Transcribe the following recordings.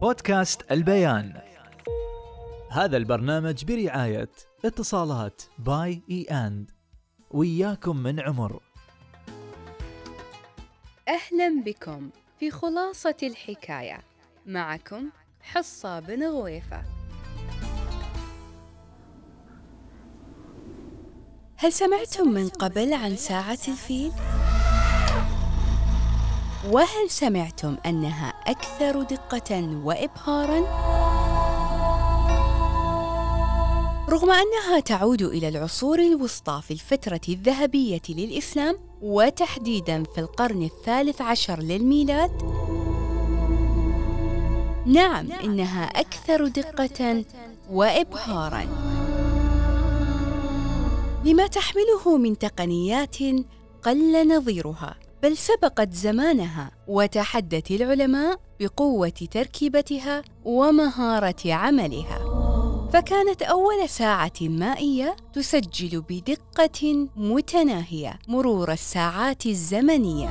بودكاست البيان. هذا البرنامج برعاية اتصالات باي إي آند. وياكم من عمر. أهلا بكم في خلاصة الحكاية. معكم حصة بن غويفة. هل سمعتم من قبل عن ساعة الفيل؟ وهل سمعتم أنها أكثر دقة وإبهارا؟ رغم أنها تعود إلى العصور الوسطى في الفترة الذهبية للإسلام وتحديدا في القرن الثالث عشر للميلاد نعم إنها أكثر دقة وإبهارا لما تحمله من تقنيات قل نظيرها بل سبقت زمانها وتحدت العلماء بقوة تركيبتها ومهارة عملها. فكانت أول ساعة مائية تسجل بدقة متناهية مرور الساعات الزمنية.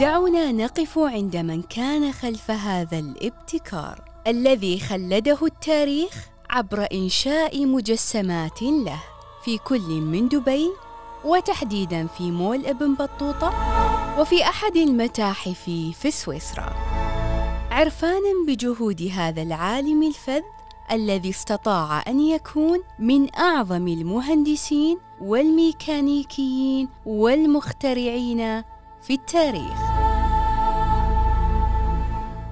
دعونا نقف عند من كان خلف هذا الابتكار الذي خلده التاريخ عبر إنشاء مجسمات له. في كل من دبي وتحديدا في مول ابن بطوطة وفي أحد المتاحف في سويسرا. عرفانا بجهود هذا العالم الفذ الذي استطاع أن يكون من أعظم المهندسين والميكانيكيين والمخترعين في التاريخ.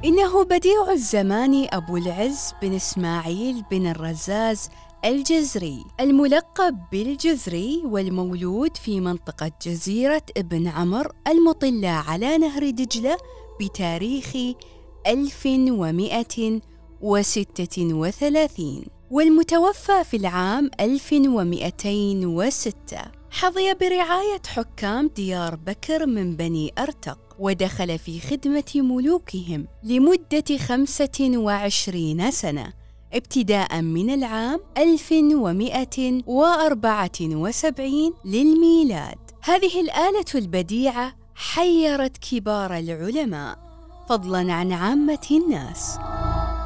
إنه بديع الزمان أبو العز بن إسماعيل بن الرزاز الجزري. الملقب بالجزري والمولود في منطقة جزيرة ابن عمر المطلة على نهر دجلة بتاريخ 1136 والمتوفى في العام 1206 حظي برعاية حكام ديار بكر من بني أرتق ودخل في خدمة ملوكهم لمدة 25 سنة. ابتداء من العام 1174 للميلاد. هذه الآلة البديعة حيرت كبار العلماء فضلا عن عامة الناس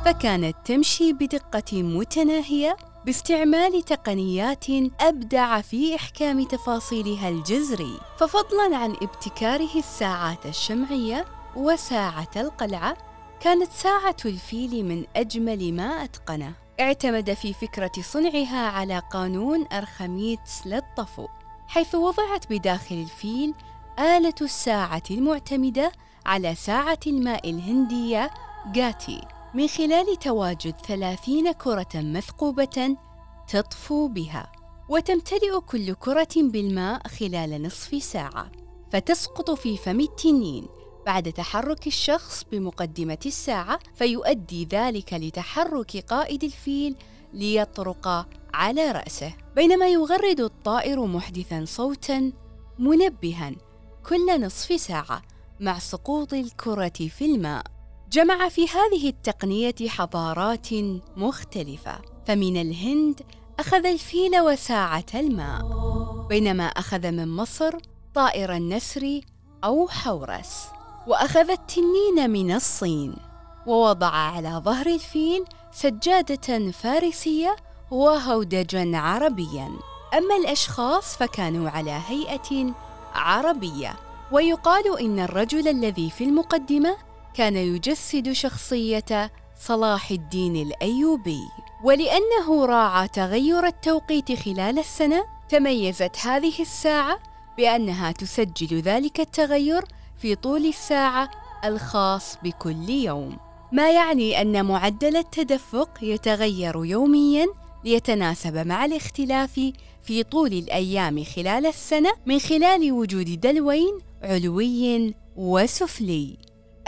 فكانت تمشي بدقة متناهية باستعمال تقنيات أبدع في إحكام تفاصيلها الجذري ففضلا عن ابتكاره الساعات الشمعية وساعة القلعة كانت ساعة الفيل من أجمل ما أتقنه. اعتمد في فكرة صنعها على قانون أرخميدس للطفو حيث وضعت بداخل الفيل آلة الساعة المعتمدة على ساعة الماء الهندية جاتي. من خلال تواجد ثلاثين كرة مثقوبة تطفو بها وتمتلئ كل كرة بالماء خلال نصف ساعة فتسقط في فم التنين. بعد تحرك الشخص بمقدمة الساعة فيؤدي ذلك لتحرك قائد الفيل ليطرق على رأسه. بينما يغرد الطائر محدثا صوتا منبها كل نصف ساعة مع سقوط الكرة في الماء. جمع في هذه التقنية حضارات مختلفة فمن الهند أخذ الفيل وساعة الماء. بينما أخذ من مصر طائر النسر أو حورس. وأخذ التنين من الصين ووضع على ظهر الفيل سجادة فارسية وهودجا عربيا. أما الأشخاص فكانوا على هيئة عربية ويقال إن الرجل الذي في المقدمة كان يجسد شخصية صلاح الدين الأيوبي. ولأنه راعى تغير التوقيت خلال السنة تميزت هذه الساعة بأنها تسجل ذلك التغير في طول الساعة الخاص بكل يوم. ما يعني أن معدل التدفق يتغير يومياً ليتناسب مع الاختلاف في طول الأيام خلال السنة من خلال وجود دلوين علوي وسفلي.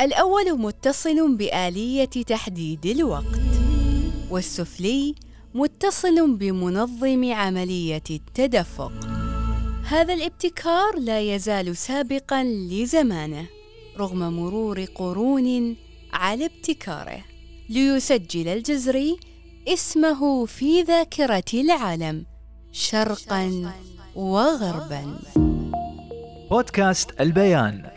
الأول متصل بآلية تحديد الوقت والسفلي متصل بمنظم عملية التدفق. هذا الابتكار لا يزال سابقا لزمانه رغم مرور قرون على ابتكاره. ليسجل الجزري اسمه في ذاكرة العالم شرقا وغربا. بودكاست البيان.